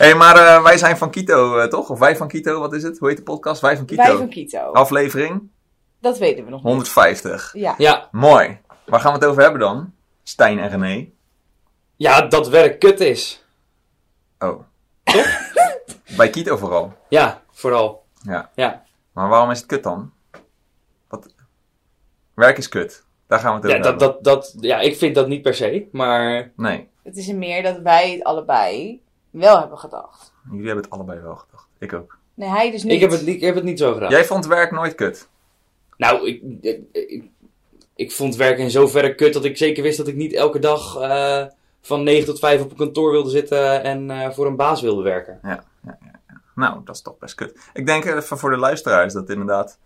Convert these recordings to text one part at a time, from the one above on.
hey, maar uh, wij zijn van Kito, uh, toch? Of wij van Kito, wat is het? Hoe heet de podcast? Wij van Kito. Wij van Kito. Aflevering? Dat weten we nog niet. 150. Ja. Ja. Mooi. Waar gaan we het over hebben dan? Stijn en René. Ja, dat werk kut is. Oh. Bij Kito vooral. Ja, vooral. Ja. Ja. Maar waarom is het kut dan? Wat? Werk is kut. Daar gaan we het over Ja, dat, hebben. dat, dat, ja, ik vind dat niet per se, maar Nee, Het is er meer dat wij het allebei wel hebben gedacht. jullie hebben het allebei wel gedacht. Ik ook. Nee, hij dus niet. ik heb het, ik heb het niet zo gedaan. Jij vond werk nooit kut. Nou, ik, ik, ik, ik vond werk in zoverre kut dat ik zeker wist dat ik niet elke dag eh, van 9 tot 5 op een kantoor wilde zitten en eh, voor een baas wilde werken. Ja, ja, ja, ja. Nou, dat is toch best kut. Ik denk even voor de luisteraars dat inderdaad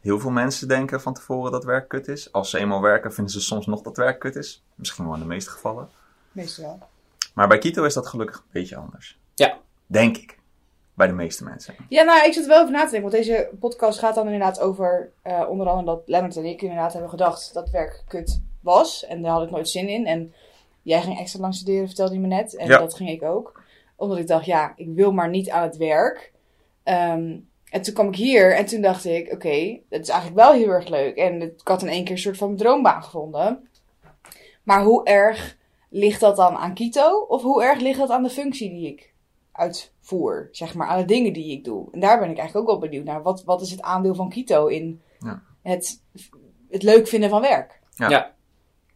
heel veel mensen denken van tevoren dat werk kut is. Als ze eenmaal werken, vinden ze soms nog dat werk kut is. Misschien wel in de meeste gevallen. Meestal wel. Maar bij Kito is dat gelukkig een beetje anders. Ja. Denk ik. Bij de meeste mensen. Ja, nou, ik zit er wel over na te denken. Want deze podcast gaat dan inderdaad over... eh, onder andere dat Lennart en ik inderdaad hebben gedacht dat werk kut was. En daar had ik nooit zin in. En jij ging extra lang studeren, vertelde je me net. En Ja. dat ging ik ook. Omdat ik dacht, ja, ik wil maar niet aan het werk. Ehm, en toen kwam ik hier en toen dacht ik, oké, dat is eigenlijk wel heel erg leuk. En het- ik had in één keer een soort van droombaan gevonden. Maar hoe erg ligt dat dan aan Kito? Of hoe erg ligt dat aan de functie die ik uitvoer? Zeg maar, aan de dingen die ik doe. En daar ben ik eigenlijk ook wel benieuwd naar. Wat, wat is het aandeel van Kito in Ja. het, het leuk vinden van werk? Ja. Ja.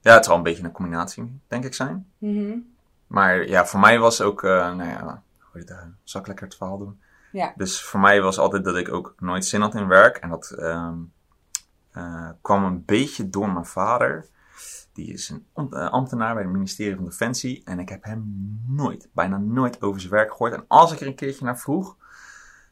Ja, het zal een beetje een combinatie, denk ik, zijn. Mhm. Maar ja, voor mij was ook, eh, nou ja, hoe het, eh, zal ik lekker het verhaal doen? Ja. Dus voor mij was altijd dat ik ook nooit zin had in werk. En dat ehm, eh, kwam een beetje door mijn vader. Die is een eh, ambtenaar bij het ministerie van Defensie. En ik heb hem nooit, bijna nooit over zijn werk gehoord. En als ik er een keertje naar vroeg.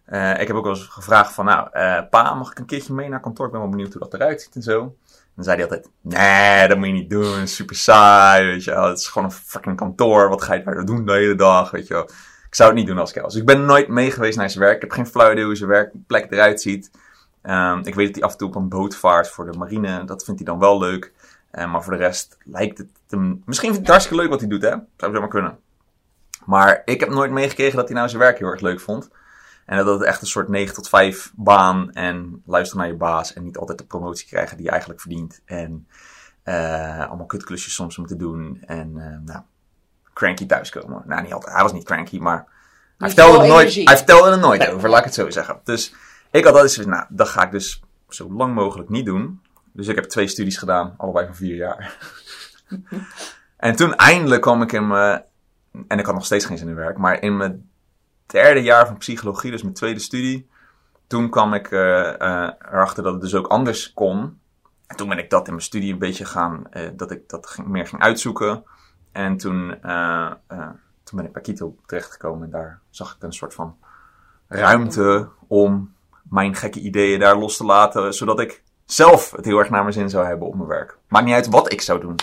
eh, ik heb ook wel eens gevraagd van, nou, eh, pa, mag ik een keertje mee naar kantoor? Ik ben wel benieuwd hoe dat eruit ziet en zo. Dan zei hij altijd, nee, dat moet je niet doen. Super saai, weet je wel. Het is gewoon een fucking kantoor. Wat ga je daar doen de hele dag, weet je wel. Ik zou het niet doen als ik was. Dus ik ben nooit mee geweest naar zijn werk. Ik heb geen flauw idee hoe zijn werkplek eruit ziet. Ehm, ik weet dat hij af en toe op een boot vaart voor de marine. Dat vindt hij dan wel leuk. Eh, maar voor de rest lijkt het hem... Misschien vindt hij het hartstikke leuk wat hij doet, hè. Zou zomaar kunnen. Maar ik heb nooit meegekregen dat hij nou zijn werk heel erg leuk vond. En dat het echt een soort 9 tot 5 baan en luisteren naar je baas en niet altijd de promotie krijgen die je eigenlijk verdient. En eh, allemaal kutklusjes soms moeten doen. En eh, nou, cranky thuiskomen. Nou, niet altijd. Hij was niet cranky, maar hij vertelde, er nooit, hij vertelde er nooit over, laat ik het zo zeggen. Dus ik had altijd zoiets, nou, dat ga ik dus zo lang mogelijk niet doen. Dus ik heb twee studies gedaan, allebei van vier jaar. en toen eindelijk kwam ik in mijn, en ik had nog steeds geen zin in werk, maar in mijn derde jaar van psychologie, dus mijn tweede studie, toen kwam ik eh, eh, erachter dat het dus ook anders kon. En toen ben ik dat in mijn studie een beetje gaan, eh, dat ik dat meer ging uitzoeken. En toen, toen ben ik bij Kito terechtgekomen en daar zag ik een soort van ruimte om mijn gekke ideeën daar los te laten, zodat ik zelf het heel erg naar mijn zin zou hebben op mijn werk. Maakt niet uit wat ik zou doen.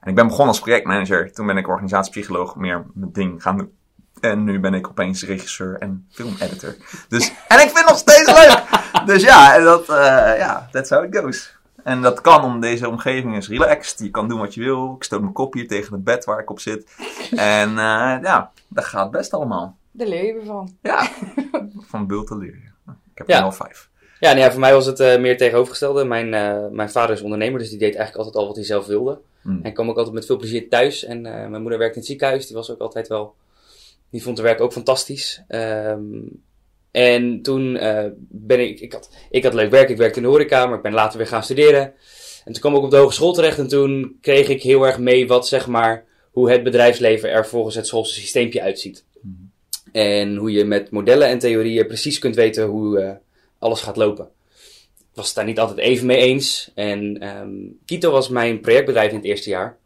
En ik ben begonnen als projectmanager. Toen ben ik organisatiepsycholoog meer mijn ding gaan doen. En nu ben ik opeens regisseur en filmeditor. Dus, en ik vind het nog steeds leuk! Dus ja, en dat, eh, ja, that's how it goes. En dat kan om deze omgeving is relaxed. Je kan doen wat je wil. Ik stoot mijn kop hier tegen het bed waar ik op zit. En eh, ja, dat gaat best allemaal. Daar leer je weer van. Ja, van bult te leren. Ik heb Ja. er al vijf. Ja, nou ja, voor mij was het eh, meer tegenovergestelde. Mijn, eh, mijn vader is ondernemer, dus die deed eigenlijk altijd al wat hij zelf wilde. Hmm. En kwam ook altijd met veel plezier thuis. En eh, mijn moeder werkte in het ziekenhuis, die was ook altijd wel... Die vond het werk ook fantastisch. Ehm, en toen ben ik... Ik had, ik had leuk werk, ik werkte in de horeca, maar ik ben later weer gaan studeren. En toen kwam ik op de hogeschool terecht en toen kreeg ik heel erg mee wat, zeg maar, hoe het bedrijfsleven er volgens het schoolse systeempje uitziet. En hoe je met modellen en theorieën precies kunt weten hoe alles gaat lopen. Ik was het daar niet altijd even mee eens. En ehm, Kito was mijn projectbedrijf in het eerste jaar.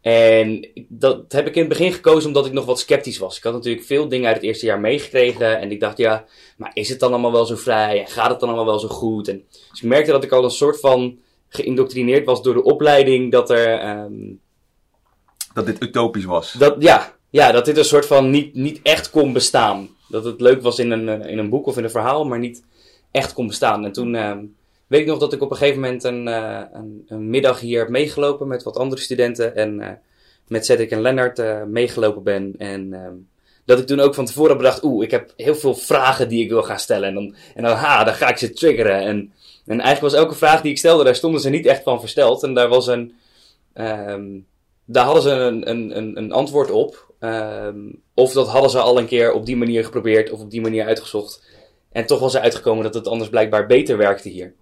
En dat heb ik in het begin gekozen omdat ik nog wat sceptisch was. Ik had natuurlijk veel dingen uit het eerste jaar meegekregen. En ik dacht, ja, maar is het dan allemaal wel zo vrij? En gaat het dan allemaal wel zo goed? En, dus ik merkte dat ik al een soort van geïndoctrineerd was door de opleiding. Dat er, ehm, Dat dit utopisch was. dat, ja, ja, dat dit een soort van niet, niet echt kon bestaan. Dat het leuk was in een, eh, in een boek of in een verhaal, maar niet echt kon bestaan. En toen ehm, weet ik nog dat ik op een gegeven moment een, eh, een, een middag hier heb meegelopen met wat andere studenten. En eh, met Cedric en Lennart eh, meegelopen ben. En ehm, dat ik toen ook van tevoren bedacht, oeh, ik heb heel veel vragen die ik wil gaan stellen. En dan, en dan ha, dan ga ik ze triggeren. En, en eigenlijk was elke vraag die ik stelde, daar stonden ze niet echt van versteld. En daar was een, ehm, daar hadden ze een, een, een, een antwoord op. Of dat hadden ze al een keer op die manier geprobeerd of op die manier uitgezocht. En toch was er uitgekomen dat het anders blijkbaar beter werkte hier.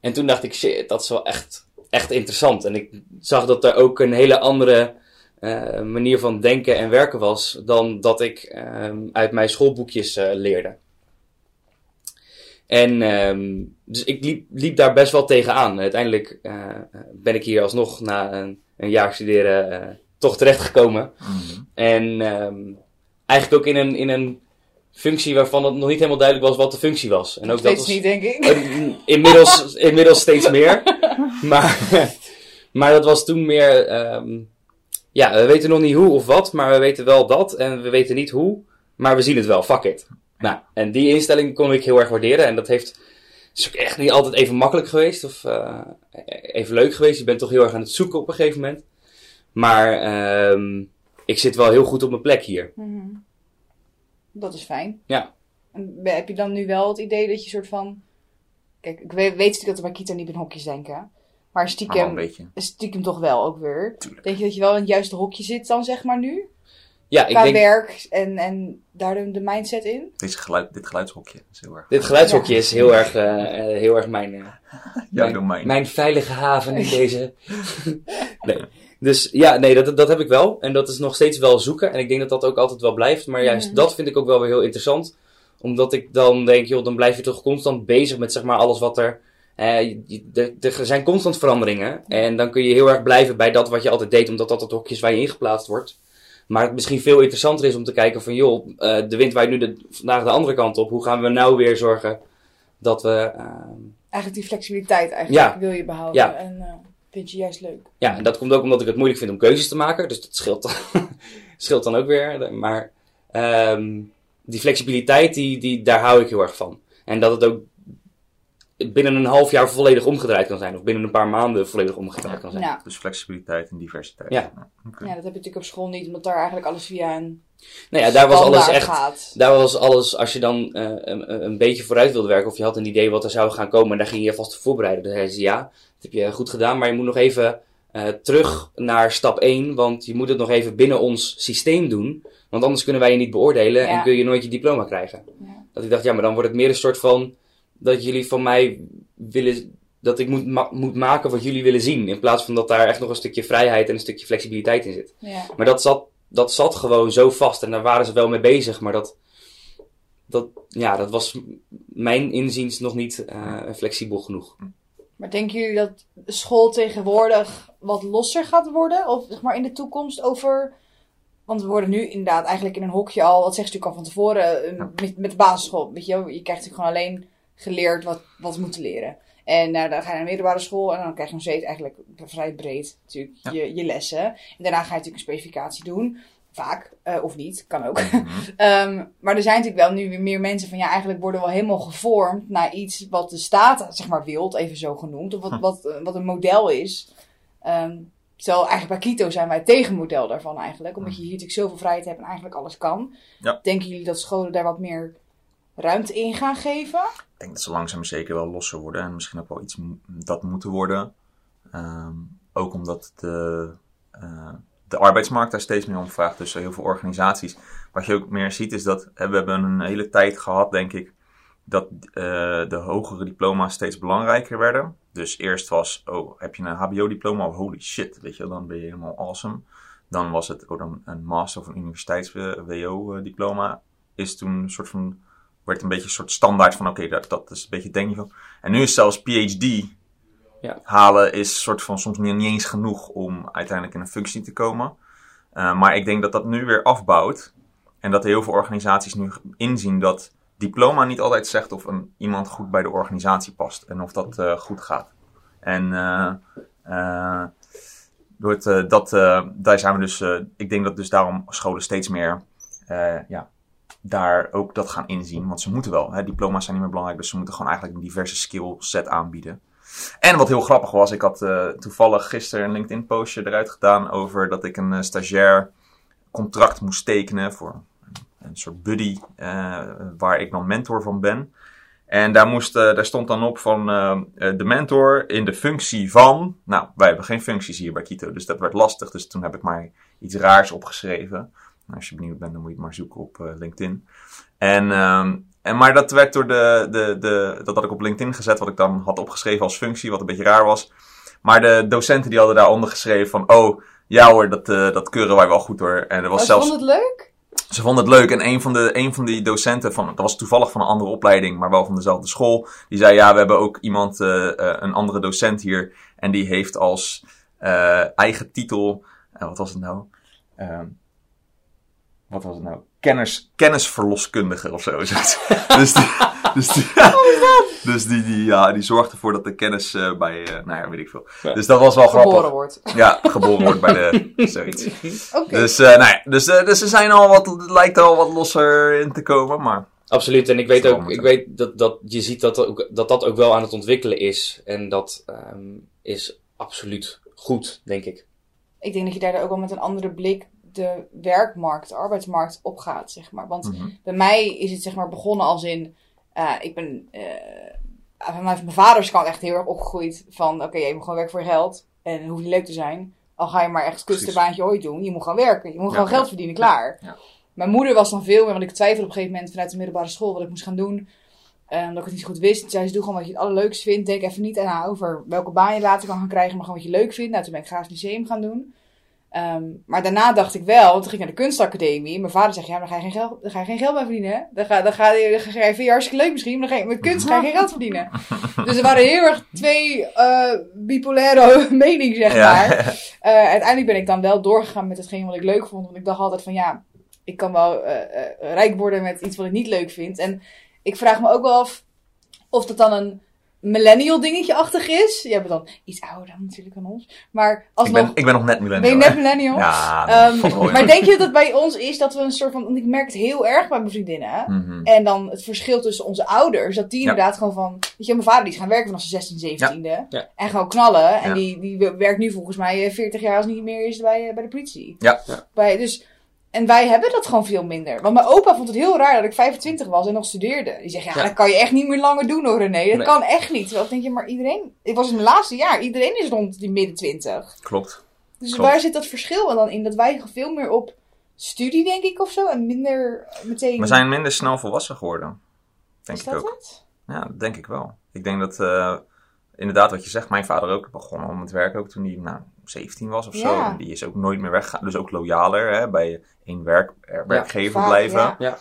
En toen dacht ik, shit, dat is wel echt, echt interessant. En ik zag dat er ook een hele andere eh, manier van denken en werken was dan dat ik ehm, uit mijn schoolboekjes eh, leerde. En ehm, dus ik liep, liep daar best wel tegenaan. Uiteindelijk eh, ben ik hier alsnog na een, een jaar studeren toch terechtgekomen. Mhm. En ehm, eigenlijk ook in een, in een functie waarvan het nog niet helemaal duidelijk was wat de functie was. En ook Steeds dat was, niet, denk ik. inmiddels, inmiddels steeds meer. Maar, maar dat was toen meer. ehm, ja, we weten nog niet hoe of wat, maar we weten wel dat. En we weten niet hoe, maar we zien het wel. Fuck it. Nou, en die instelling kon ik heel erg waarderen. En dat heeft. is ook echt niet altijd even makkelijk geweest of eh, even leuk geweest. Je bent toch heel erg aan het zoeken op een gegeven moment. Maar ehm, ik zit wel heel goed op mijn plek hier. Mhm. Dat is fijn. Ja. En heb je dan nu wel het idee dat je soort van... Kijk, ik weet, weet natuurlijk dat er bij Kita niet in hokjes denken. Maar Maar wel een stiekem, beetje. stiekem toch wel ook weer. Tuurlijk. Denk je dat je wel in het juiste hokje zit dan, zeg maar, nu? Ja, ik Qua denk. werk en, en daar de, mindset in? Deze geluid, dit geluidshokje is heel erg. Dit geluidshokje is heel erg, eh, eh, heel erg mijn, eh, Jouw mijn, domein. mijn veilige haven in deze. nee. Dus ja, nee, dat, dat heb ik wel. En dat is nog steeds wel zoeken. En ik denk dat dat ook altijd wel blijft. Maar juist Mhm. dat vind ik ook wel weer heel interessant. Omdat ik dan denk, joh, dan blijf je toch constant bezig met zeg maar alles wat er. eh, er- er zijn constant veranderingen. En dan kun je heel erg blijven bij dat wat je altijd deed. Omdat dat het hokje is waar je ingeplaatst wordt. Maar het misschien veel interessanter is om te kijken van, joh, eh, de wind waait nu de, vandaag de andere kant op. Hoe gaan we nou weer zorgen dat we... ehm, Eigenlijk die flexibiliteit eigenlijk Ja. wil je behouden. Ja. En eh, vind je juist leuk. Ja, en dat komt ook omdat ik het moeilijk vind om keuzes te maken. Dus dat scheelt dan, scheelt dan ook weer. Maar ehm, die flexibiliteit, die, die, daar hou ik heel erg van. En dat het ook binnen een half jaar volledig omgedraaid kan zijn. Of binnen een paar maanden volledig omgedraaid kan zijn. Ja. Dus flexibiliteit en diversiteit. Ja. Ja, dat heb je natuurlijk op school niet. Omdat daar eigenlijk alles via een Nou ja, daar was alles echt... gaat. Daar was alles, als je dan eh, een, een beetje vooruit wilde werken, of je had een idee wat er zou gaan komen, en daar ging je vast voorbereiden. Dan zei ze ja, heb je goed gedaan, maar je moet nog even eh, terug naar stap 1, want je moet het nog even binnen ons systeem doen, want anders kunnen wij je niet beoordelen en kun je nooit je diploma krijgen. Ja. Dat ik dacht, ja, maar dan wordt het meer een soort van dat jullie van mij willen, dat ik moet, ma- moet maken wat jullie willen zien, in plaats van dat daar echt nog een stukje vrijheid en een stukje flexibiliteit in zit. Ja. Maar dat zat, dat zat gewoon zo vast en daar waren ze wel mee bezig. Maar dat, dat, ja, dat was mijn inziens nog niet eh, flexibel genoeg. Maar denken jullie dat school tegenwoordig wat losser gaat worden? Of zeg maar in de toekomst over. Want we worden nu inderdaad eigenlijk in een hokje al, wat zegt u natuurlijk al van tevoren, met, met de basisschool. Weet je, je krijgt natuurlijk gewoon alleen geleerd wat, wat we moeten leren. En nou, dan ga je naar de middelbare school en dan krijg je nog steeds eigenlijk vrij breed natuurlijk Ja. je, je lessen. En daarna ga je natuurlijk een specificatie doen. Vaak, eh, of niet, kan ook. Mhm. Ehm, maar er zijn natuurlijk wel nu weer meer mensen van ja, eigenlijk worden we wel helemaal gevormd naar iets wat de staat zeg maar wilt, even zo genoemd, of wat, Hm. wat, eh, wat een model is. Terwijl eigenlijk bij Kito zijn wij het tegenmodel daarvan eigenlijk, omdat je hier natuurlijk zoveel vrijheid hebt en eigenlijk alles kan. Ja. Denken jullie dat scholen daar wat meer ruimte in gaan geven? Ik denk dat ze langzaam zeker wel losser worden. En misschien ook wel iets dat moeten worden. Ehm, ook omdat de, eh, de arbeidsmarkt daar steeds meer om vraagt. Dus heel veel organisaties. Wat je ook meer ziet is dat we hebben een hele tijd gehad, denk ik. Dat eh, de hogere diploma's steeds belangrijker werden. Dus eerst was, oh, heb je een HBO-diploma? Oh, holy shit, weet je, dan ben je helemaal awesome. Dan was het oh, dan een master of een universiteits-WO-diploma. Is toen een soort van werd een beetje een soort standaard van oké, dat, dat is een beetje het denkniveau. En nu is zelfs PhD Ja. halen is soort van soms niet, eens genoeg om uiteindelijk in een functie te komen. Uh, maar ik denk dat dat nu weer afbouwt. En dat heel veel organisaties nu inzien dat diploma niet altijd zegt of een, iemand goed bij de organisatie past. En of dat uh, goed gaat. En uh, door het, dat, daar zijn we dus, ik denk dat dus daarom scholen steeds meer ja, daar ook dat gaan inzien. Want ze moeten wel. Hè, diploma's zijn niet meer belangrijk. Dus ze moeten gewoon eigenlijk een diverse skill set aanbieden. En wat heel grappig was, ik had uh, toevallig gisteren een LinkedIn postje eruit gedaan over dat ik een uh, stagiair contract moest tekenen voor een, soort buddy, eh, waar ik dan mentor van ben. En daar, moest, eh, daar stond dan op van eh, eh, de mentor in de functie van. Nou, wij hebben geen functies hier bij Kito, dus dat werd lastig. Dus toen heb ik maar iets raars opgeschreven. Als je benieuwd bent, dan moet je het maar zoeken op eh, LinkedIn. En, ehm, en, maar dat werd door de, de, de. Dat had ik op LinkedIn gezet, wat ik dan had opgeschreven als functie, wat een beetje raar was. Maar de docenten die hadden daaronder geschreven van. Oh, ja hoor, dat, eh, dat keuren wij wel goed hoor. En er was Oh, zelfs. vond het leuk? Ze vonden het leuk. En een van, de, een van die docenten, van, dat was toevallig van een andere opleiding, maar wel van dezelfde school. Die zei, ja, we hebben ook iemand, eh, eh, een andere docent hier. En die heeft als eh, eigen titel, wat was het nou? Ehm, wat was het nou? Kennis, kennisverloskundige of zo. dus die, dus die, dus die, die, ja, die zorgt ervoor dat de kennis eh, bij, eh, nou ja, weet ik veel. Ja. Dus dat was wel Geboren grappig. wordt. Ja, geboren wordt bij de, zoiets. Oké. Dus, eh, nou ja, dus, eh, dus ze zijn al wat, het lijkt er al wat losser in te komen, maar Absoluut. En ik weet ook, ik weet dat, dat je ziet dat, dat ook, dat dat ook wel aan het ontwikkelen is. En dat ehm, is absoluut goed, denk ik. Ik denk dat je daar ook wel met een andere blik de werkmarkt, de arbeidsmarkt opgaat, zeg maar. Want mhm. bij mij is het zeg maar begonnen als in, eh, ik ben, eh, van mijn, mijn vaders kant echt heel erg opgegroeid van, oké, je moet gewoon werken voor je geld en het hoeft niet leuk te zijn. Al ga je maar echt het kutste Precies. baantje ooit doen, je moet gewoon werken, je moet Ja, gewoon ja. geld verdienen, klaar. Ja. Mijn moeder was dan veel meer, want ik twijfelde op een gegeven moment vanuit de middelbare school wat ik moest gaan doen. omdat ik het niet goed wist. Toen zei ze, doe gewoon wat je het allerleukst vindt. Denk even niet aan over welke baan je later kan gaan krijgen, maar gewoon wat je leuk vindt. Nou, toen ben ik graag lyceum gaan doen. Ehm, maar daarna dacht ik wel, want toen ging ik naar de kunstacademie. Mijn vader zegt, ja, maar dan ga je geen geld, dan ga je geen geld bij verdienen. hè? Dan ga, dan ga je, dan ga je, vind je hartstikke leuk misschien, maar dan ga je, met kunst ga je geen geld verdienen. dus er waren heel erg twee eh, bipolaire meningen, zeg Ja. maar. Eh, uiteindelijk ben ik dan wel doorgegaan met hetgeen wat ik leuk vond. Want ik dacht altijd van, ja, ik kan wel eh, rijk worden met iets wat ik niet leuk vind. En ik vraag me ook wel af of dat dan een millennial dingetje achtig is. Jij bent dan iets ouder dan natuurlijk dan ons. Maar ik, alsnog... ben, ik ben nog net Ben millennial. je net millennial? Ja, Ehm, maar denk je dat het bij ons is dat we een soort van... Want ik merk het heel erg bij mijn vriendinnen. Mhm. En dan het verschil tussen onze ouders. Dat die Ja. inderdaad gewoon van... Weet je, mijn vader die is gaan werken vanaf zijn 16, 17e. Ja. En gewoon knallen. En Ja. die, die werkt nu volgens mij eh, 40 jaar als niet meer is bij, eh, bij de politie. Ja. Ja. Bij, dus, en wij hebben dat gewoon veel minder. Want mijn opa vond het heel raar dat ik 25 was en nog studeerde. Die zegt, ja, Ja. dat kan je echt niet meer langer doen hoor René. Dat Nee. kan echt niet. Terwijl denk je, maar iedereen... Ik was in mijn laatste jaar. Iedereen is rond die midden 20. Klopt. Dus Klopt. waar zit dat verschil dan in? Dat wij veel meer op studie, denk ik, of zo. En minder meteen... We zijn minder snel volwassen geworden. Denk is ik dat ook. het? Ja, dat denk ik wel. Ik denk dat, eh, inderdaad, wat je zegt, mijn vader ook begon al met werken ook toen hij nou, 17 was of zo. Ja. En die is ook nooit meer weggegaan. Dus ook loyaler hè, bij één werk, eh, werkgever vaak, blijven. ja. Ja.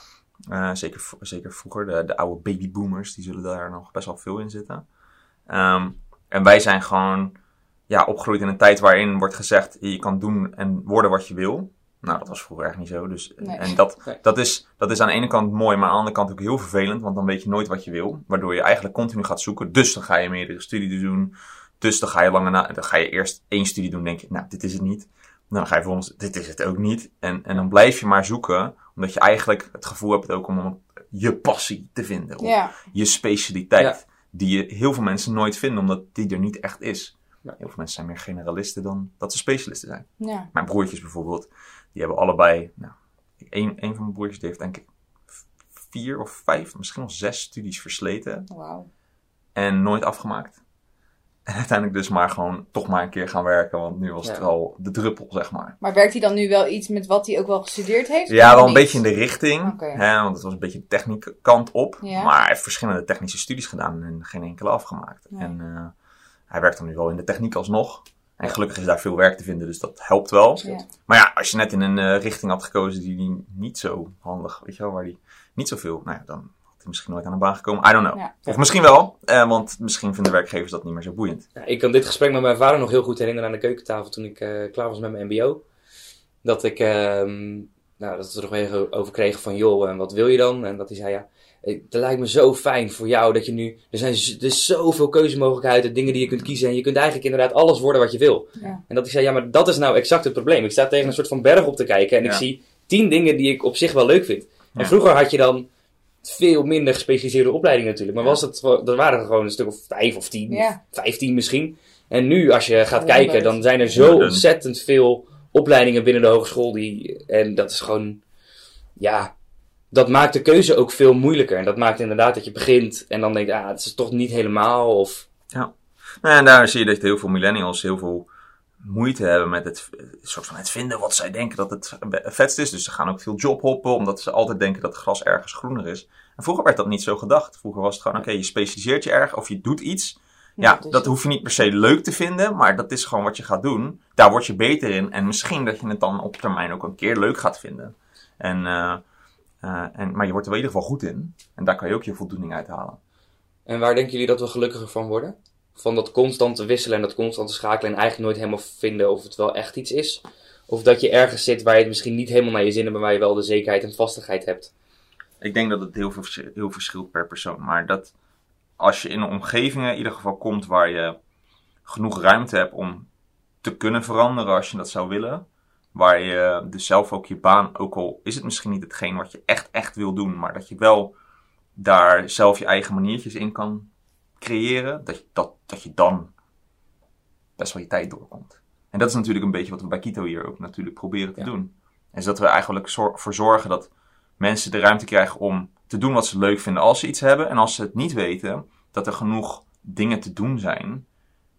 Eh, zeker, zeker vroeger, de, de oude babyboomers, die zullen daar nog best wel veel in zitten. Ehm, en wij zijn gewoon ja, opgegroeid in een tijd waarin wordt gezegd, je kan doen en worden wat je wil. Nou, dat was vroeger echt niet zo. Dus, Nee. En dat, Nee. dat, is, dat is aan de ene kant mooi, maar aan de andere kant ook heel vervelend. Want dan weet je nooit wat je wil. Waardoor je eigenlijk continu gaat zoeken. Dus dan ga je meerdere studies doen. Dus dan ga je langer na. Dan ga je eerst één studie doen. denk je, nou, dit is het niet. Dan ga je volgens, dit is het ook niet. En, en dan blijf je maar zoeken. Omdat je eigenlijk het gevoel hebt ook om je passie te vinden. Of Ja. je specialiteit. Ja. Die je heel veel mensen nooit vinden, omdat die er niet echt is. Ja. Heel veel mensen zijn meer generalisten dan dat ze specialisten zijn. Mijn broertjes bijvoorbeeld, die hebben allebei, nou, een, een van mijn broertjes die heeft denk ik vier of vijf, misschien wel zes studies versleten Wauw. en nooit afgemaakt. En uiteindelijk dus maar gewoon toch maar een keer gaan werken, want nu was het wel de druppel, zeg maar. Maar werkt hij dan nu wel iets met wat hij ook wel gestudeerd heeft? Ja, wel een beetje in de richting, hè, want het was een beetje de techniek kant op. Ja. Maar hij heeft verschillende technische studies gedaan en geen enkele afgemaakt. Nee. En eh, hij werkt dan nu wel in de techniek alsnog. En gelukkig is daar veel werk te vinden, dus dat helpt wel. Ja. Maar ja, als je net in een eh, richting had gekozen die die niet zo handig, weet je wel, waar die niet zoveel, nou ja, dan had hij misschien nooit aan de baan gekomen. I don't know. Ja. Of misschien wel, eh, want misschien vinden werkgeevers dat niet meer zo boeiend. Ja, ik kan dit gesprek met mijn vader nog heel goed herinneren aan de keukentafel toen ik eh, klaar was met mijn MBO. Dat ik, ehm, nou, dat we er nog even over kregen van, joh, en wat wil je dan? En dat hij zei, ja, het lijkt me zo fijn voor jou dat je nu, er zijn z- er is zoveel keuzemogelijkheden, dingen die je kunt kiezen en je kunt eigenlijk inderdaad alles worden wat je wil. Ja. En dat ik zei, ja, maar dat is nou exact het probleem. Ik sta tegen een soort van berg op te kijken en ik zie tien dingen die ik op zich wel leuk vind. En Ja. vroeger had je dan veel minder gespecialiseerde opleidingen natuurlijk. Maar was het, er waren er gewoon een stuk of vijf of tien, Ja. vijftien misschien. En nu, als je gaat kijken, dan zijn er zo ontzettend veel opleidingen binnen de hogeschool. Die, en dat is gewoon, ja, dat maakt de keuze ook veel moeilijker. En dat maakt inderdaad dat je begint en dan denkt, ah, het is toch niet helemaal. Of, Nou, en daar zie je dat heel veel millennials heel veel moeite hebben met het, soort van het vinden wat zij denken dat het vetst is. Dus ze gaan ook veel jobhoppen, omdat ze altijd denken dat het gras ergens groener is. En vroeger werd dat niet zo gedacht. Vroeger was het gewoon, oké, je specialiseert je erg of je doet iets. Ja, dus- dat hoef je niet per se leuk te vinden, maar dat is gewoon wat je gaat doen. Daar word je beter in en misschien dat je het dan op termijn ook een keer leuk gaat vinden. En, eh, eh, en, maar je wordt er in ieder geval goed in. En daar kan je ook je voldoening uit halen. en waar denken jullie dat we gelukkiger van worden? Van dat constante wisselen en dat constante schakelen en eigenlijk nooit helemaal vinden of het wel echt iets is? Of dat je ergens zit waar je het misschien niet helemaal naar je zin hebt, maar waar je wel de zekerheid en vastigheid hebt? Ik denk dat het heel, veel, heel verschilt per persoon. Maar dat als je in een omgeving in ieder geval komt waar je genoeg ruimte hebt om te kunnen veranderen als je dat zou willen. Waar je dus zelf ook je baan, ook al is het misschien niet hetgeen wat je echt, echt wil doen, maar dat je wel daar zelf je eigen maniertjes in kan creëren. Dat, je- dat, dat je dan best wel je tijd doorkomt. En dat is natuurlijk een beetje wat we bij Kito hier ook natuurlijk proberen te Ja. doen. En dat we eigenlijk zor- voor zorgen dat mensen de ruimte krijgen om te doen wat ze leuk vinden als ze iets hebben. En als ze het niet weten, dat er genoeg dingen te doen zijn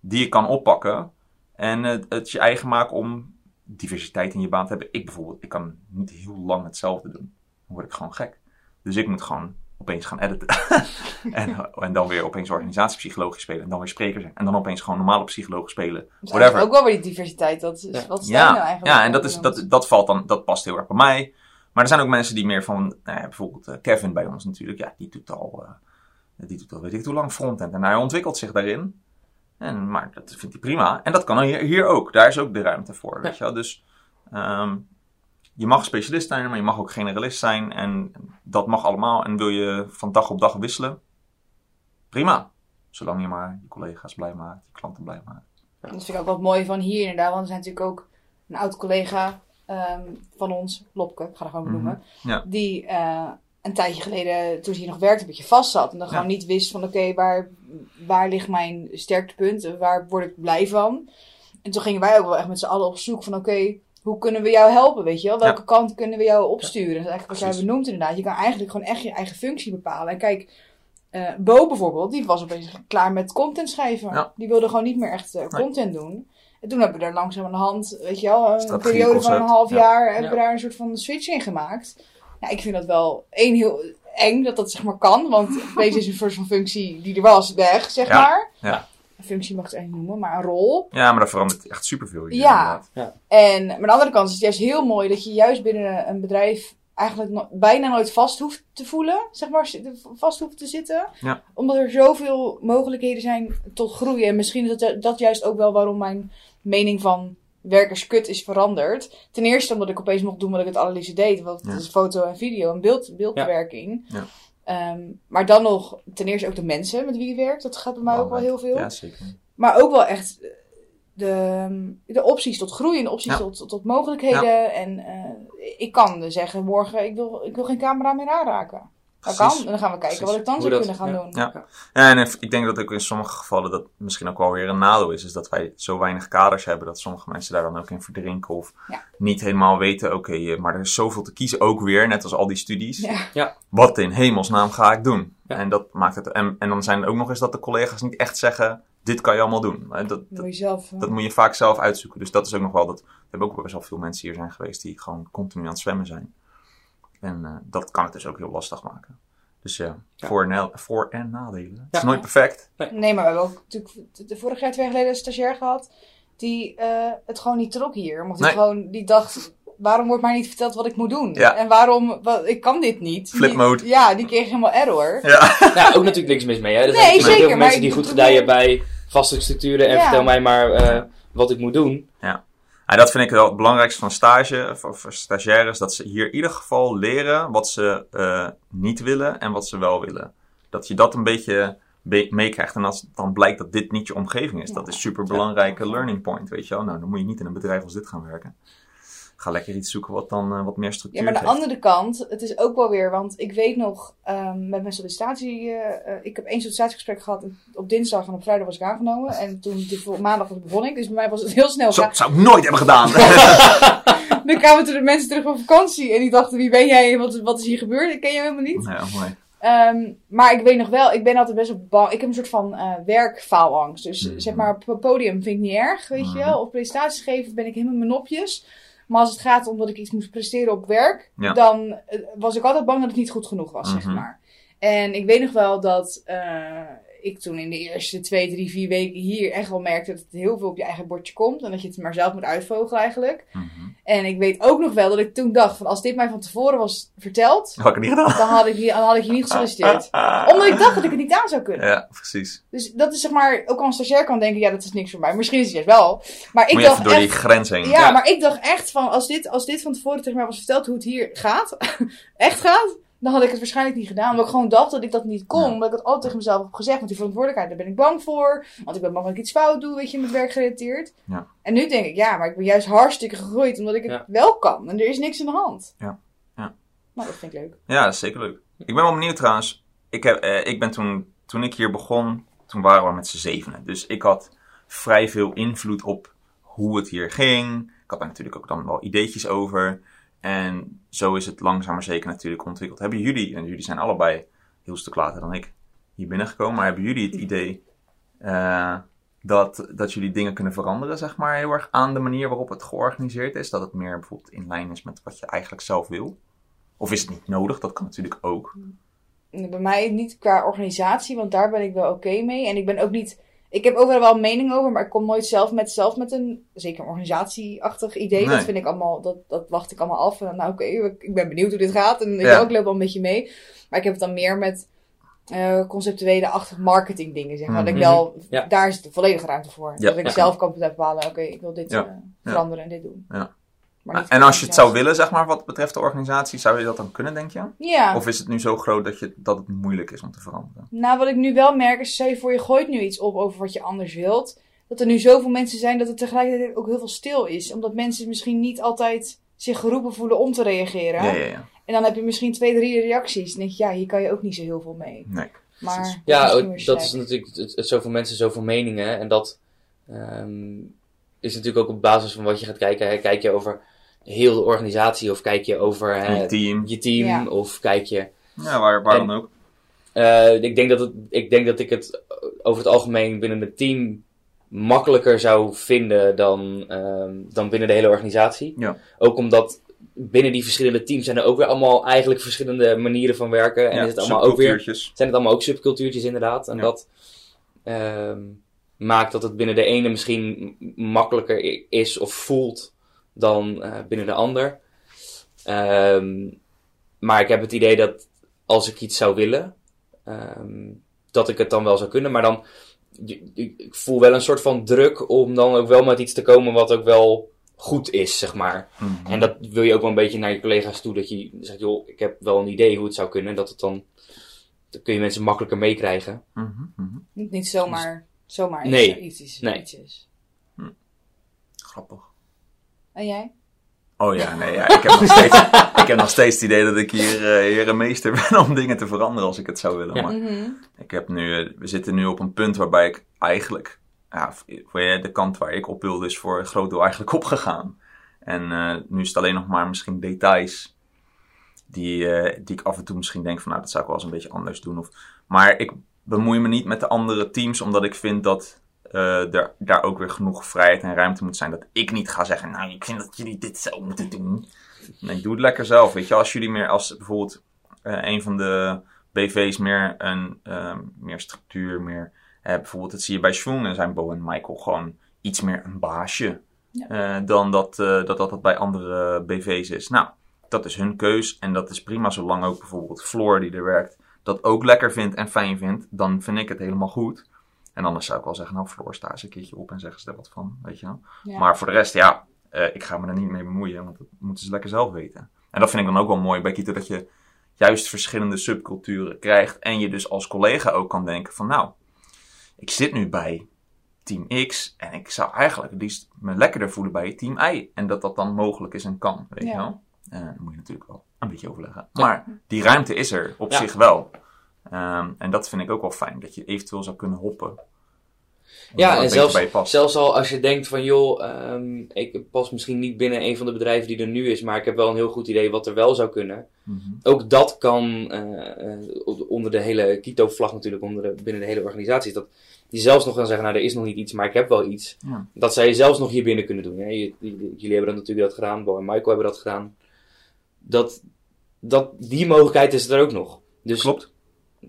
die je kan oppakken. En het, het je eigen maken om diversiteit in je baan te hebben. Ik bijvoorbeeld, ik kan niet heel lang hetzelfde doen. Dan word ik gewoon gek. Dus ik moet gewoon opeens gaan editen. en, en dan weer opeens organisatiepsychologie spelen. En dan weer spreker zijn. En dan opeens gewoon normale psychologie spelen. Dus Whatever. ook wel weer die diversiteit. Dat is Ja. wat nou Ja, eigenlijk ja en dat, is, dat, dat valt dan, dat past heel erg bij mij. Maar er zijn ook mensen die meer van, nou ja, bijvoorbeeld eh, Kevin bij ons natuurlijk, ja, die doet al, eh, die doet al weet ik hoe lang frontend. En hij ontwikkelt zich daarin. En, maar dat vindt hij prima. En dat kan hier, hier ook. Daar is ook de ruimte voor, weet je wel. Dus ehm, je mag specialist zijn, maar je mag ook generalist zijn. En dat mag allemaal. En wil je van dag op dag wisselen, prima. Zolang je maar je collega's blij maakt, je klanten blij maakt. Dat vind ik ook wat mooi van hier inderdaad. Want er zijn natuurlijk ook een oud collega ehm, van ons, Lopke, ik ga er gewoon benoemen. Mhm. Ja. Die eh, een tijdje geleden, toen hij nog werkte, een beetje vast zat. En dan Ja. gewoon niet wist van oké, waar, waar ligt mijn sterktepunt? En Waar word ik blij van? En toen gingen wij ook wel echt met z'n allen op zoek van oké, hoe kunnen we jou helpen? Weet je wel? Welke kant kunnen we jou opsturen? Dat is eigenlijk wat jij benoemt inderdaad. Je kan eigenlijk gewoon echt je eigen functie bepalen. En kijk, eh, Bo bijvoorbeeld, die was opeens klaar met content schrijven. Ja. Die wilde gewoon niet meer echt eh, content doen. En toen hebben we er langzaam aan de hand, weet je wel, een Strategie, periode van een half ja. jaar, hebben we daar een soort van switch in gemaakt. Ja, ik vind dat wel één heel eng dat dat zeg maar kan, want deze is een soort van functie die er was, weg, zeg Ja. maar. Ja. Een functie mag ik het eigenlijk noemen, maar een rol. Ja, maar dat verandert echt superveel. hier, Ja. inderdaad. En maar aan de andere kant is het juist heel mooi dat je juist binnen een bedrijf eigenlijk no- bijna nooit vast hoeft te voelen, zeg maar, vast hoeft te zitten. Ja. Omdat er zoveel mogelijkheden zijn tot groeien. En misschien is dat, dat juist ook wel waarom mijn mening van werkerskut is veranderd. Ten eerste omdat ik opeens mocht doen wat ik het allerliefste deed. Want Ja. het is foto en video en beeld, beeldbewerking. Ja. Ehm, maar dan nog ten eerste ook de mensen met wie je werkt. Dat gaat bij mij ook wel heel veel. Ja, zeker. Maar ook wel echt de, de opties tot groei en de opties tot, tot, tot mogelijkheden. En eh, ik kan zeggen morgen, ik wil, ik wil geen camera meer aanraken. Dat kan. En dan gaan we kijken Precies. wat ik dan zou dat- kunnen gaan ja. doen. Ja. Ja, en ik denk dat ook in sommige gevallen dat misschien ook wel weer een nadeel is. Is dat wij zo weinig kaders hebben dat sommige mensen daar dan ook in verdrinken. Of Ja. niet helemaal weten, oké, eh, maar er is zoveel te kiezen ook weer. Net als al die studies. Ja. Wat in hemelsnaam ga ik doen? Ja. En dat maakt het. En, en dan zijn er ook nog eens dat de collega's niet echt zeggen: dit kan je allemaal doen. Eh, Dat, Dat moet je zelf. eh, dat moet je vaak zelf uitzoeken. Dus dat is ook nog wel dat. Er hebben ook best wel veel mensen hier zijn geweest die gewoon continu aan het zwemmen zijn. En eh, dat kan het dus ook heel lastig maken. Dus ja, Ja. Voor, en, voor- en nadelen. Het is nooit perfect. Nee, maar we hebben ook natuurlijk de- vorig jaar, twee jaar geleden een stagiair gehad. Die eh, het gewoon niet trok hier. Omdat hij gewoon, die dacht, waarom wordt mij niet verteld wat ik moet doen? Ja. En waarom, wat, ik kan dit niet. Flip Die- mode. Ja, die kreeg helemaal error. Ja. Nou, ook natuurlijk niks mis mee. Hè? Er Nee, zijn zeker, heel veel mensen die goed gedijen bij vaste structuren en Ja. vertel mij maar eh, wat ik moet doen. Ja, dat vind ik wel het belangrijkste van stage, of stagiaires, dat ze hier in ieder geval leren wat ze eh, niet willen en wat ze wel willen. Dat je dat een beetje be- meekrijgt. En als dan blijkt dat dit niet je omgeving is, dat is super belangrijke learning point, weet je wel. Nou, dan moet je niet in een bedrijf als dit gaan werken. Ga lekker iets zoeken wat dan eh, wat meer structuur Ja, maar aan de andere kant, het is ook wel weer, want ik weet nog, ehm, met mijn sollicitatie, eh, eh, ik heb één sollicitatiegesprek gehad op dinsdag en op vrijdag was ik aangenomen. En toen, die vol- maandag was- begon ik, dus bij mij was het heel snel. Zo, gaan. zou ik nooit hebben gedaan. Dan kwamen toen de mensen terug van vakantie en die dachten, wie ben jij en wat, wat is hier gebeurd? Ik ken je helemaal niet. ja, mooi. Ehm, maar ik weet nog wel, ik ben altijd best wel bang. Ik heb een soort van eh werkfaalangst. Dus Mhm. zeg maar, op het podium vind ik niet erg, weet je Mhm. wel. Of presentaties geven ben ik helemaal mijn nopjes. Maar als het gaat om dat ik iets moest presteren op werk, Ja. dan eh, was ik altijd bang dat het niet goed genoeg was, zeg Mhm. maar. En ik weet nog wel dat eh, ik toen in de eerste twee, drie, vier weken hier echt wel merkte dat het heel veel op je eigen bordje komt. En dat je het maar zelf moet uitvogelen eigenlijk. Mhm. En ik weet ook nog wel dat ik toen dacht van als dit mij van tevoren was verteld, had ik niet gedaan. dan had ik, hier- dan had ik hier niet gesolliciteerd. Omdat ik dacht dat ik het niet aan zou kunnen. Ja, precies. Dus dat is zeg maar, ook al een stagiair kan denken, ja, dat is niks voor mij. Misschien is het juist wel. Maar ik je dacht door die echt, grens heen. ja, Ja. maar ik dacht echt van, als dit, als dit van tevoren tegen mij was verteld hoe het hier gaat, echt gaat, dan had ik het waarschijnlijk niet gedaan. Omdat ik gewoon dacht dat ik dat niet kon. Ja. Omdat ik het altijd tegen mezelf heb gezegd. Want die verantwoordelijkheid, daar ben ik bang voor. Want ik ben bang dat ik iets fout doe, weet je, met werk gerelateerd. Ja. En nu denk ik, ja, maar ik ben juist hartstikke gegroeid omdat ik het Ja. wel kan. En er is niks aan de hand. Ja. Ja. Nou, dat vind ik leuk. Ja, dat is zeker leuk. Ik ben wel benieuwd trouwens. Ik, heb, eh, ik ben toen, toen ik hier begon, toen waren we met z'n zevenen. Dus ik had vrij veel invloed op hoe het hier ging. Ik had daar natuurlijk ook dan wel ideetjes over. En zo is het langzaam maar zeker natuurlijk ontwikkeld. Hebben jullie, en jullie zijn allebei heel stuk later dan ik hier binnengekomen, maar hebben jullie het idee eh, dat, dat jullie dingen kunnen veranderen, zeg maar, heel erg aan de manier waarop het georganiseerd is? Dat het meer bijvoorbeeld in lijn is met wat je eigenlijk zelf wil? Of is het niet nodig? Dat kan natuurlijk ook. Bij mij niet qua organisatie, want daar ben ik wel oké mee. En ik ben ook niet. Ik heb overal wel een mening over, maar ik kom nooit zelf met, zelf met een, zeker een organisatieachtig idee. Nee. Dat vind ik allemaal, dat, dat wacht ik allemaal af. En dan, nou oké, ik ben benieuwd hoe dit gaat. En ik Ja. ook loop wel een beetje mee. Maar ik heb het dan meer met eh, conceptuele-achtig marketing dingen, zeg maar. Dat ik Mhm. wel, Ja. daar is de volledige ruimte voor. Ja. Dat ik Ja. zelf kan bepalen, oké, ik wil dit Ja. eh, veranderen en dit doen. Ja. Maar niet en als je het zou willen, zeg maar, wat betreft de organisatie, zou je dat dan kunnen, denk je? Ja. Of is het nu zo groot dat, je, dat het moeilijk is om te veranderen? Nou, wat ik nu wel merk is, stel je voor je gooit nu iets op over wat je anders wilt. Dat er nu zoveel mensen zijn dat het tegelijkertijd ook heel veel stil is. Omdat mensen misschien niet altijd zich geroepen voelen om te reageren. Ja, ja, ja. En dan heb je misschien twee, drie reacties. Dan denk je, ja, hier kan je ook niet zo heel veel mee. Nee. Maar dat Ja, is weer dat is natuurlijk het, het, zoveel mensen, zoveel meningen. En dat ehm, is natuurlijk ook op basis van wat je gaat kijken. Kijk je over heel de organisatie of kijk je over hè, Je team. je team Ja. of kijk je... Ja, waar, waar En- dan ook. Eh, ik, denk dat het, ik denk dat ik het over het algemeen binnen het team makkelijker zou vinden dan, ehm, dan binnen de hele organisatie. Ja. Ook omdat binnen die verschillende teams zijn er ook weer allemaal eigenlijk verschillende manieren van werken. En ja, is het allemaal ook weer zijn het allemaal ook subcultuurtjes inderdaad. En Ja. dat ehm, maakt dat het binnen de ene misschien makkelijker is of voelt dan eh, binnen de ander. Ehm, maar ik heb het idee dat als ik iets zou willen, ehm, dat ik het dan wel zou kunnen. Maar dan, ik voel wel een soort van druk om dan ook wel met iets te komen wat ook wel goed is, zeg maar. Mhm. En dat wil je ook wel een beetje naar je collega's toe. Dat je zegt, joh, ik heb wel een idee hoe het zou kunnen. Dat het dan, dan kun je mensen makkelijker meekrijgen. Mhm, mhm. Niet, niet zomaar, zomaar Nee. iets, iets, is- Nee. iets is. Grappig. En jij? Oh ja, nee, ja. Ik, heb nog steeds, ik heb nog steeds het idee dat ik hier, eh, hier een meester ben om dingen te veranderen als ik het zou willen. Ja. Maar Mhm. ik heb nu, eh, we zitten nu op een punt waarbij ik eigenlijk, ja, voor de kant waar ik op wilde is voor een groot deel eigenlijk opgegaan. En eh, nu is het alleen nog maar misschien details die, eh, die ik af en toe misschien denk van nou, dat zou ik wel eens een beetje anders doen. Of, maar ik bemoei me niet met de andere teams, omdat ik vind dat eh, er daar ook weer genoeg vrijheid en ruimte moet zijn. Dat ik niet ga zeggen, nou, ik vind dat jullie dit zo moeten doen. Nee, doe het lekker zelf. Weet je, als jullie meer, als bijvoorbeeld eh, een van de BV's meer een ehm, meer structuur, meer. eh, bijvoorbeeld, dat zie je bij Schwung en zijn Bo en Michael gewoon iets meer een baasje. Ja. dan dat, dat, dat dat bij andere BV's is. Nou, dat is hun keus en dat is prima, zolang ook bijvoorbeeld Floor die er werkt, dat ook lekker vindt en fijn vindt, dan vind ik het helemaal goed. En anders zou ik wel zeggen, nou Floor, sta eens een keertje op en zeg eens er wat van, weet je wel. Ja. Maar voor de rest, ja, eh, ik ga me er niet mee bemoeien, want dat moeten ze lekker zelf weten. En dat vind ik dan ook wel mooi bij Kito, dat je juist verschillende subculturen krijgt. En je dus als collega ook kan denken van, nou, ik zit nu bij team X. En ik zou eigenlijk het liefst me lekkerder voelen bij team Y. En dat dat dan mogelijk is en kan, weet Ja. je wel. Eh dan moet je natuurlijk wel een beetje overleggen. Maar die ruimte is er op Ja. zich wel. Ehm, en dat vind ik ook wel fijn, dat je eventueel zou kunnen hoppen. Ja, en zelfs, zelfs al als je denkt van joh, ehm, ik pas misschien niet binnen een van de bedrijven die er nu is, maar ik heb wel een heel goed idee wat er wel zou kunnen. Mhm. Ook dat kan eh, eh, onder de hele Kito-vlag natuurlijk, onder de, binnen de hele organisatie, dat die zelfs nog gaan zeggen, nou er is nog niet iets, maar ik heb wel iets. Ja. Dat zij zelfs nog hier binnen kunnen doen. Hè. Jullie hebben dat natuurlijk dat gedaan, Bo en Michael hebben dat gedaan. Dat, dat, die mogelijkheid is er ook nog. Dus Klopt.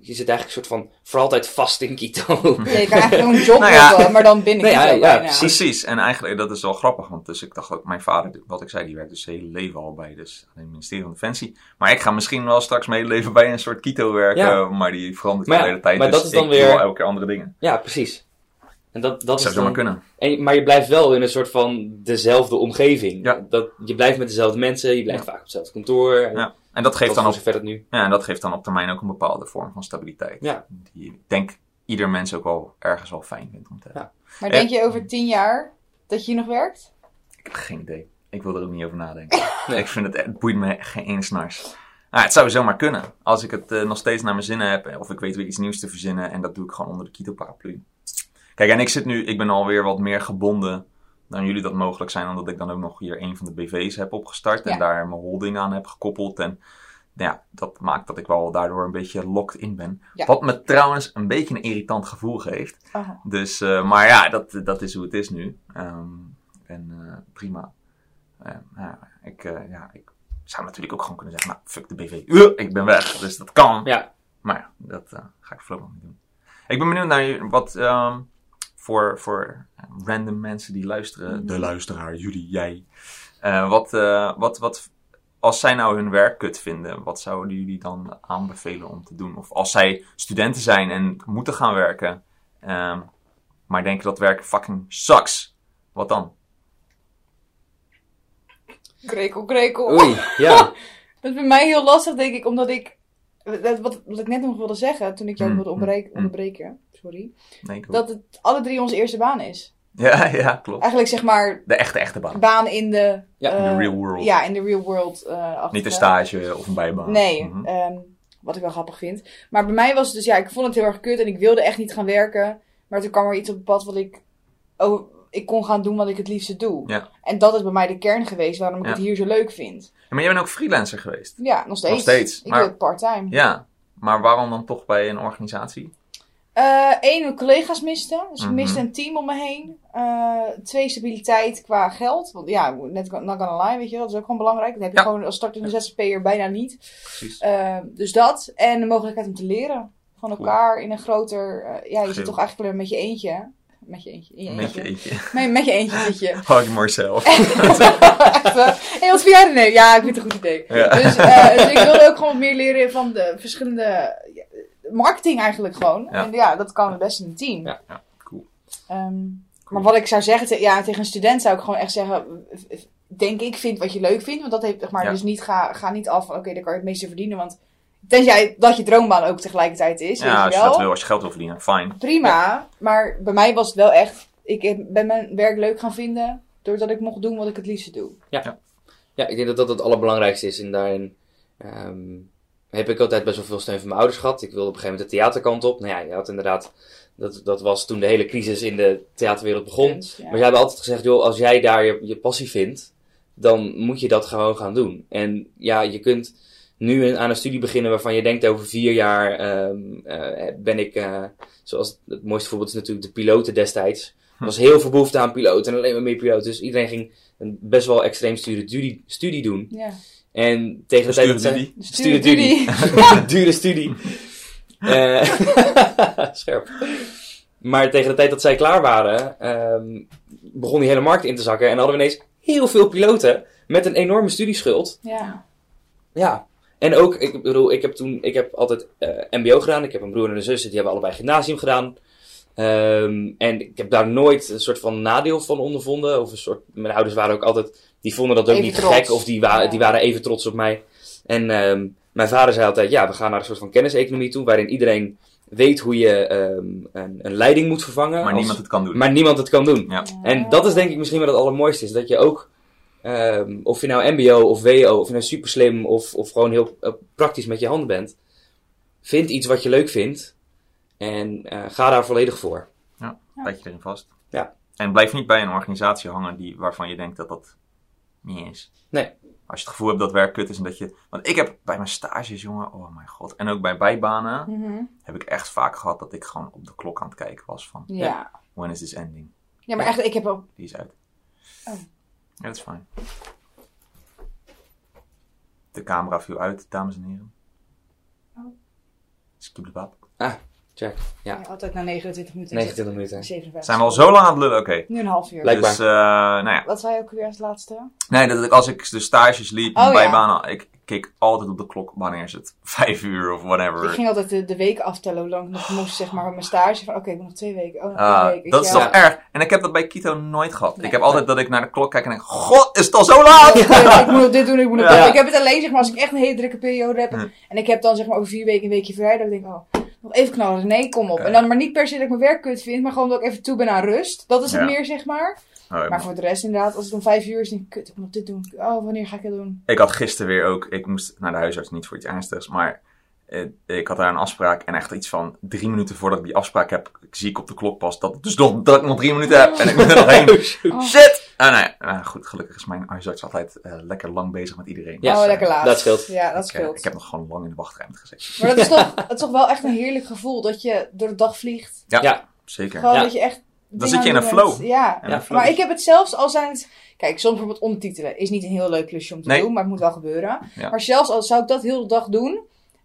Je zit eigenlijk een soort van voor altijd vast in Kito. Ja, je kan eigenlijk gewoon een job Nou ja. hebben, maar dan binnen Nou ja, Kito ja, bijna. precies. En eigenlijk, dat is wel grappig, want dus ik dacht ook, mijn vader, wat ik zei, die werkt dus zijn hele leven al bij dus, het ministerie van Defensie. Maar ik ga misschien wel straks mijn hele leven bij een soort Kito werken, Ja. maar die verandert Maar de hele tijd. maar dus dat is dan ik weer- doe elke keer andere dingen. Ja, precies. En dat, dat Dat is zou dan, zomaar kunnen. en, maar je blijft wel in een soort van dezelfde omgeving. Ja. Dat, je blijft met dezelfde mensen, je blijft vaak op hetzelfde kantoor. En Ja. En dat geeft, dat dan op, het nu. ja, en dat geeft dan op termijn ook een bepaalde vorm van stabiliteit. Ja. Die ik denk ieder mens ook wel ergens wel fijn vindt om te hebben. Maar denk je over tien jaar dat je hier nog werkt? Ik heb geen idee. Ik wil er ook niet over nadenken. Nee. Ik vind het, het boeit me geen ene snars. Nou, het zou zomaar kunnen. Als ik het eh, nog steeds naar mijn zinnen heb, of ik weet weer iets nieuws te verzinnen, en dat doe ik gewoon onder de Kito-paraplu. Kijk, en ik zit nu, ik ben alweer wat meer gebonden dan jullie dat mogelijk zijn, omdat ik dan ook nog hier een van de BV's heb opgestart en Ja. daar mijn holding aan heb gekoppeld. En ja, dat maakt dat ik wel daardoor een beetje locked in ben. Ja. Wat me trouwens een beetje een irritant gevoel geeft. Dus, eh, maar ja, dat, dat is hoe het is nu. Ehm, en eh, prima. Nou, ik, eh, ja, ik zou natuurlijk ook gewoon kunnen zeggen, nou, fuck de BV. Uh, ik ben weg. Dus dat kan. Ja, Maar ja, dat ga ik voorlopig niet doen. Ik ben benieuwd naar wat ehm, voor, voor random mensen die luisteren. De luisteraar, jullie, jij. Eh, wat, eh, wat, wat, als zij nou hun werk kut vinden, wat zouden jullie dan aanbevelen om te doen? Of als zij studenten zijn en moeten gaan werken, ehm, maar denken dat werken fucking sucks, wat dan? Krekel, krekel. oei, ja. Dat is bij mij heel lastig, denk ik, omdat ik... dat- Wat, wat ik net nog wilde zeggen, toen ik jou Mm, wilde onderbreken, mm. onderbreken sorry, Nee, dat het alle drie onze eerste baan is. Ja, ja, klopt. Eigenlijk zeg maar De echte, echte baan. baan in de... Ja, in de eh, real world. Ja, in de real world. eh, Niet een stage of een bijbaan. Nee, Mhm. ehm, wat ik wel grappig vind. Maar bij mij was het dus, ja, ik vond het heel erg kut en ik wilde echt niet gaan werken. Maar toen kwam er iets op het pad wat ik, oh, ik kon gaan doen wat ik het liefste doe. Ja. En dat is bij mij de kern geweest waarom ik Ja. het hier zo leuk vind. Maar jij bent ook freelancer geweest. Ja, nog steeds. Nog steeds, Ik maar- part-time. Ja, maar waarom dan toch bij een organisatie? Eén, mijn collega's miste. Dus ik Mhm. miste een team om me heen. Eh, twee, stabiliteit qua geld. Want ja, net not gonna lie, weet je wel. Dat is ook gewoon belangrijk. Dat heb je Ja. gewoon als startende ZZP'er bijna niet. Precies. Eh, dus dat. En de mogelijkheid om te leren. Van elkaar in een groter... eh, ja, je Geel. zit toch eigenlijk alleen met je eentje. Met je eentje. In je Met je eentje. eentje. Nee, met je eentje zit je. Hug hey, wat vind jij er? Nee, ja, ik vind het een goed idee. Ja. Dus, eh, dus ik wilde ook gewoon meer leren van de verschillende... ja, Marketing eigenlijk gewoon. Ja. En ja, dat kan het best in een team. Ja. Cool. Ehm, Maar wat ik zou zeggen, te- ja, tegen een student zou ik gewoon echt zeggen, denk ik, vind wat je leuk vindt. Want dat heeft, zeg maar, Ja. dus niet, ga, ga niet af van, oké, daar kan je het meeste verdienen. Want tenzij dat je droombaan ook tegelijkertijd is, Ja, weet als je wel. dat wil, als je geld wil verdienen, fijn. Prima, maar bij mij was het wel echt, ik ben mijn werk leuk gaan vinden, doordat ik mocht doen wat ik het liefste doe. Ja, ik denk dat dat het allerbelangrijkste is. En daarin ehm, heb ik altijd best wel veel steun van mijn ouders gehad. Ik wilde op een gegeven moment de theaterkant op. Nou ja, je had inderdaad... Dat, dat was toen de hele crisis in de theaterwereld begon. Dus, ja. Maar jij hebt altijd gezegd, joh, als jij daar je, je passie vindt, dan moet je dat gewoon gaan doen. En ja, je kunt nu een- aan een studie beginnen waarvan je denkt over vier jaar ehm, eh, ben ik, eh, zoals het mooiste voorbeeld is natuurlijk de piloten destijds. Er was heel veel behoefte aan piloten en alleen maar meer piloten. Dus iedereen ging een best wel extreem studie, studie, studie doen. Ja. En tegen de tijd dat zij... Studie. Judy. Dure studie. Eh, scherp. Maar tegen de tijd dat zij klaar waren, ehm, begon die hele markt in te zakken. En hadden we ineens heel veel piloten met een enorme studieschuld. Ja. Ja. En ook, ik bedoel, ik heb toen, ik heb altijd eh, MBO gedaan. Ik heb een broer en een zus, die hebben allebei gymnasium gedaan. Ehm, en ik heb daar nooit een soort van nadeel van ondervonden. Of een soort, mijn ouders waren ook altijd, die vonden dat ook Even niet trots. gek. Of die, wa Ja. die waren even trots op mij. En ehm, mijn vader zei altijd, ja, we gaan naar een soort van kenniseconomie toe, waarin iedereen weet hoe je ehm, een, een leiding moet vervangen. Maar als- niemand het kan doen. maar niemand het kan doen. Ja. En dat is denk ik misschien wel het allermooiste. Is dat je ook, ehm, of je nou mbo of wo, of je nou super slim of, of gewoon heel eh, praktisch met je handen bent. Vind iets wat je leuk vindt. En eh, ga daar volledig voor. Bijt je erin vast. Ja. En blijf niet bij een organisatie hangen die, waarvan je denkt dat dat niet is. Nee. Als je het gevoel hebt dat werk kut is en dat je... Want ik heb bij mijn stages, jongen, oh mijn god. En ook bij bijbanen Mhm. heb ik echt vaak gehad dat ik gewoon op de klok aan het kijken was van... Ja. When is this ending? Ja, maar echt, ik heb ook... Die is uit. Oh. Ja, dat is fijn. De camera viel uit, dames en heren. Oh. Skibblebab. Check. Ja, Ja, altijd na 29 minuten. 29 minuten. 57. Zijn we al zo lang aan het lullen? Oké. Nu een half uur. Blijkbaar. Dus, eh, nou ja. Wat zei je ook weer als laatste? Nee, dat ik, als ik de stages liep, Oh, bij ja. banen, ik keek altijd op de klok. Wanneer is het? Vijf uur of Ik whatever. ging altijd de, de week aftellen hoe lang ik nog moest, zeg maar, mijn stage. Van, oké, ik moet nog twee weken. Oh, Ah, weet dat is toch erg? En ik heb dat bij Kito nooit gehad. Nee. ik heb altijd dat ik naar de klok kijk en denk, god, is het al zo laat? ik moet nog dit doen, ik moet nog Ja. dat. Ik heb het alleen, zeg maar, als ik echt een hele drukke periode heb. Hm. En ik heb dan, zeg maar, over vier weken een weekje vrij. Dan denk ik, oh, nog even knallen. Nee, kom op. Ja. En dan maar niet per se dat ik mijn werk kut vind, maar gewoon dat ik even toe ben aan rust. Dat is het Ja. meer, zeg maar. Oh, Maar voor de rest, inderdaad, als het om vijf uur is, denk ik, kut, ik moet dit doen. Oh, wanneer ga ik het doen? Ik had gisteren weer ook, ik moest naar de huisarts, niet voor iets ernstigs, maar eh, ik had daar een afspraak en echt iets van drie minuten voordat ik die afspraak heb, zie ik op de klok pas dat, het dus nog, dat ik nog drie minuten heb en ik moet er nog heen. Oh, Shit! Ah, nee. Nou, goed, gelukkig is mijn huisarts altijd eh, lekker lang bezig met iedereen. Ja, oh, lekker laat. dat scheelt. Ja, dat Ik, eh, scheelt. ik heb nog gewoon lang in de wachtruimte gezeten. Maar dat is, toch, het is toch wel echt een heerlijk gevoel dat je door de dag vliegt. Ja, Ja. zeker. Gewoon Ja. dat je echt... Dan zit je in een flow. Ja. Een flow. Maar ik heb het zelfs al zijn het... Kijk, soms bijvoorbeeld ondertitelen is niet een heel leuk klusje om te Nee. doen, maar het moet wel gebeuren. Ja. Maar zelfs al zou ik dat heel de dag doen,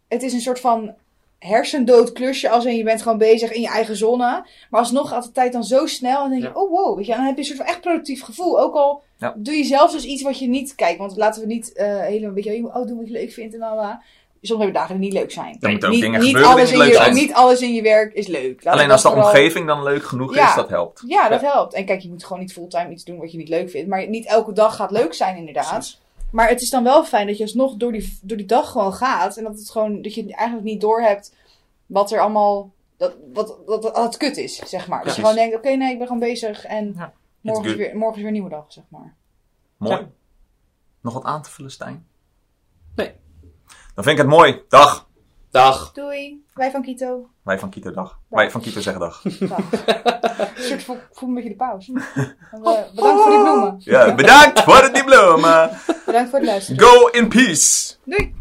het is een soort van hersendood klusje, als in je bent gewoon bezig in je eigen zone. Maar alsnog gaat de tijd dan zo snel en dan denk je, Ja. oh wow, weet je, dan heb je een soort van echt productief gevoel. Ook al Ja. doe je zelfs dus iets wat je niet... Kijk, want laten we niet eh helemaal, weet je, je moet oh, doen wat je leuk vindt en bla Soms hebben dagen die niet leuk zijn. Moeten ook niet, dingen niet gebeuren die alles leuk je, zijn. Niet alles in je werk is leuk. Laat Alleen als de vooral- omgeving dan leuk genoeg Ja. is, dat helpt. ja, dat helpt. En kijk, je moet gewoon niet fulltime iets doen wat je niet leuk vindt. Maar niet elke dag gaat leuk zijn, inderdaad. Precies. Maar het is dan wel fijn dat je alsnog door die, door die dag gewoon gaat. En dat, het gewoon, dat je eigenlijk niet doorhebt wat er allemaal. Dat, wat, wat, wat het kut is, zeg maar. Dus je gewoon denkt: oké, nee, ik ben gewoon bezig. En Ja, morgen, is weer, morgen is weer een nieuwe dag, zeg maar. Mooi. Ja. Nog wat aan te vullen, Stijn? Nee. Dan vind ik het mooi. Dag. Dag. Doei. Wij van Kito. Wij van Kito dag. Wij van Kito zeggen dag. Soort voel, voel een beetje de pauze. En, eh, bedankt voor het noemen. Ja, bedankt voor het diploma. Bedankt voor het luisteren. Go in peace. Doei.